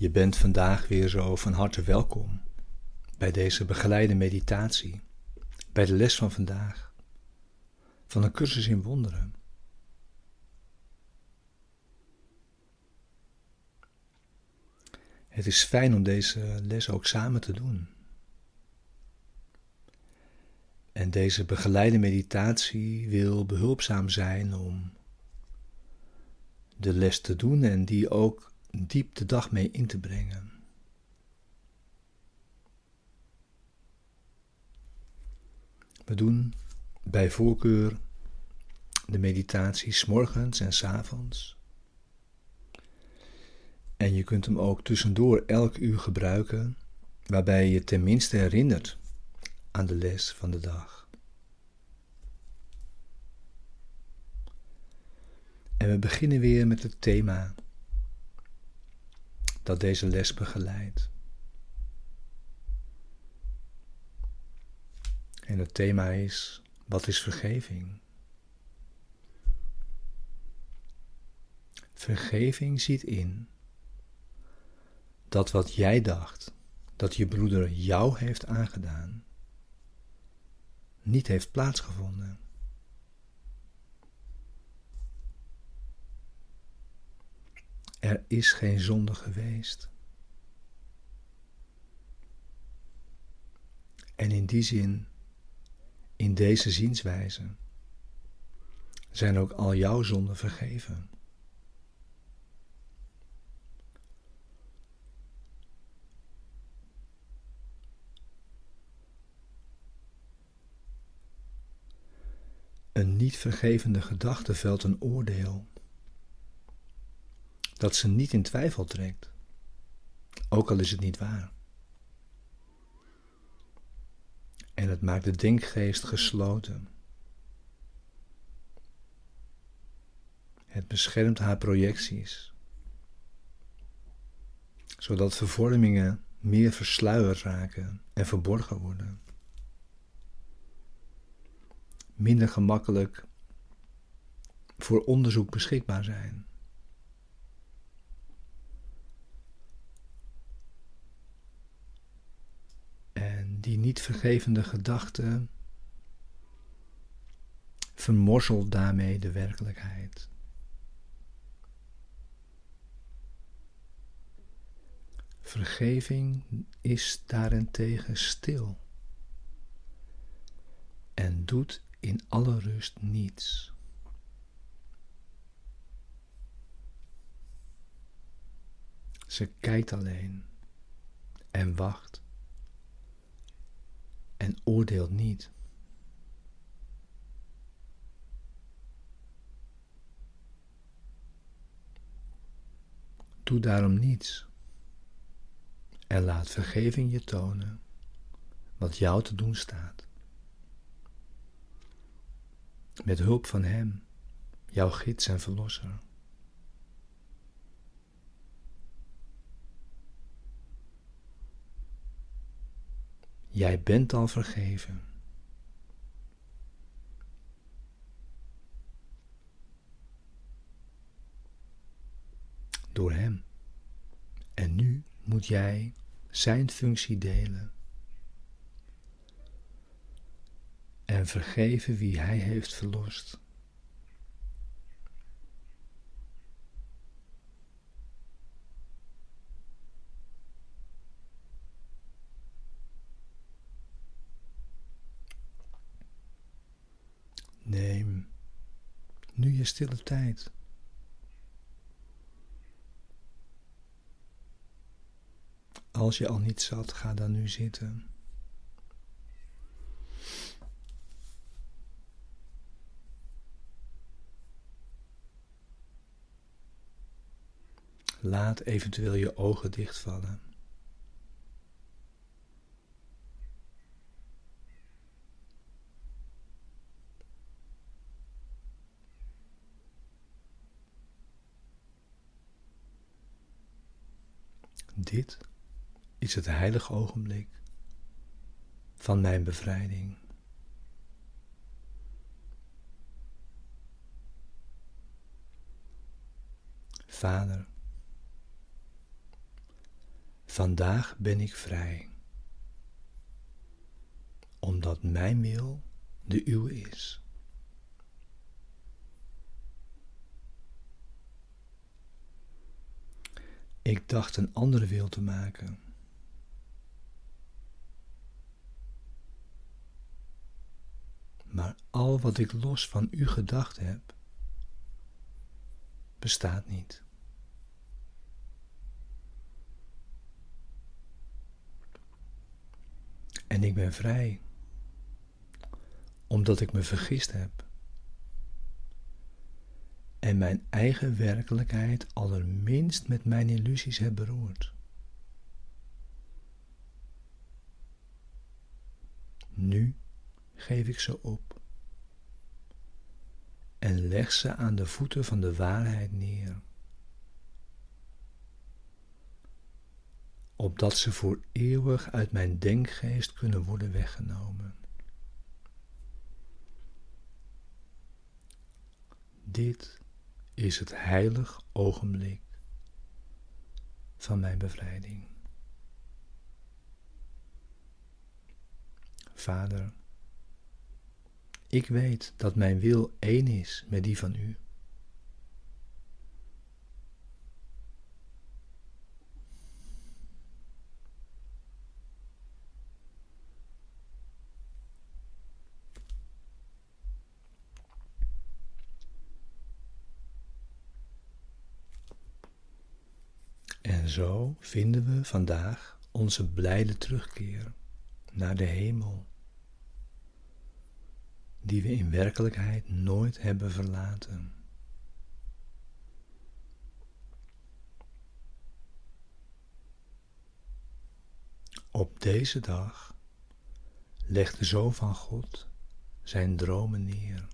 Je bent vandaag weer zo van harte welkom bij deze begeleide meditatie, bij de les van vandaag, van een cursus in wonderen. Het is fijn om deze les ook samen te doen. En deze begeleide meditatie wil behulpzaam zijn om de les te doen en die ook diep de dag mee in te brengen. We doen bij voorkeur de meditatie s morgens en s avonds. En je kunt hem ook tussendoor elk uur gebruiken, waarbij je tenminste herinnert aan de les van de dag. En we beginnen weer met het thema dat deze les begeleidt. En het thema is: wat is vergeving? Vergeving ziet in dat wat jij dacht dat je broeder jou heeft aangedaan, niet heeft plaatsgevonden. Er is geen zonde geweest. En in die zin, in deze zienswijze, zijn ook al jouw zonden vergeven. Een niet vergevende gedachte velt een oordeel dat ze niet in twijfel trekt, ook al is het niet waar. En het maakt de denkgeest gesloten. Het beschermt haar projecties, zodat vervormingen meer versluierd raken en verborgen worden. Minder gemakkelijk voor onderzoek beschikbaar zijn. Die niet vergevende gedachte vermorzelt daarmee de werkelijkheid. Vergeving is daarentegen stil en doet in alle rust niets. Ze kijkt alleen en wacht en oordeelt niet. Doe daarom niets en laat vergeving je tonen wat jou te doen staat. Met hulp van Hem, jouw gids en verlosser. Jij bent al vergeven. Door Hem. En nu moet jij Zijn functie delen. En vergeven wie Hij heeft verlost. Neem nu je stille tijd. Als je al niet zat, ga dan nu zitten. Laat eventueel je ogen dichtvallen. Dit is het heilige ogenblik van mijn bevrijding. Vader, Vandaag ben ik vrij, omdat mijn wil de uwe is. Ik dacht een andere wil te maken. Maar al wat ik los van u gedacht heb, bestaat niet. En ik ben vrij, omdat ik me vergist heb en mijn eigen werkelijkheid allerminst met mijn illusies heb beroerd. Nu geef ik ze op en leg ze aan de voeten van de waarheid neer, opdat ze voor eeuwig uit mijn denkgeest kunnen worden weggenomen. Dit is het heilig ogenblik van mijn bevrijding. Vader, ik weet dat mijn wil één is met die van u. En zo vinden we vandaag onze blijde terugkeer naar de hemel, die we in werkelijkheid nooit hebben verlaten. Op deze dag legt de Zoon van God zijn dromen neer.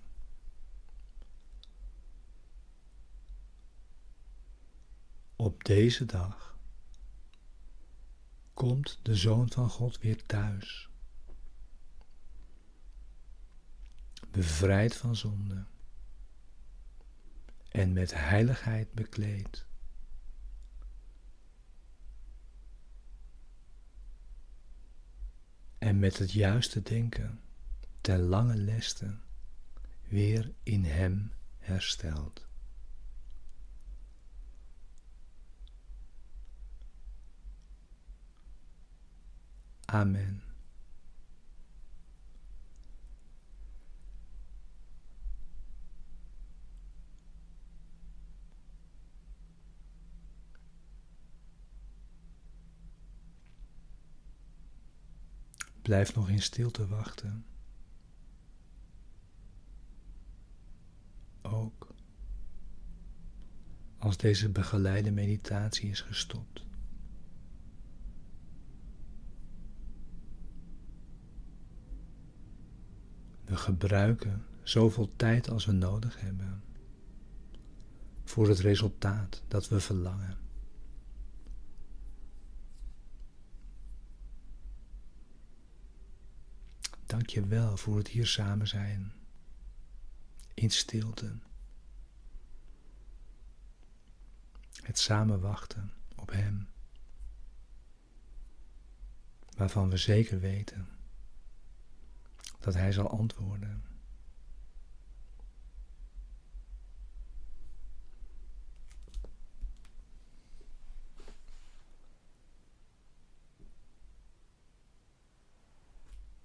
Op deze dag komt de Zoon van God weer thuis, bevrijd van zonde en met heiligheid bekleed. En met het juiste denken ten lange leste weer in Hem hersteld. Amen. Blijf nog in stilte wachten. Ook als deze begeleide meditatie is gestopt. We gebruiken zoveel tijd als we nodig hebben voor het resultaat dat we verlangen. Dank je wel voor het hier samen zijn, in stilte. Het samen wachten op Hem, waarvan we zeker weten dat Hij zal antwoorden.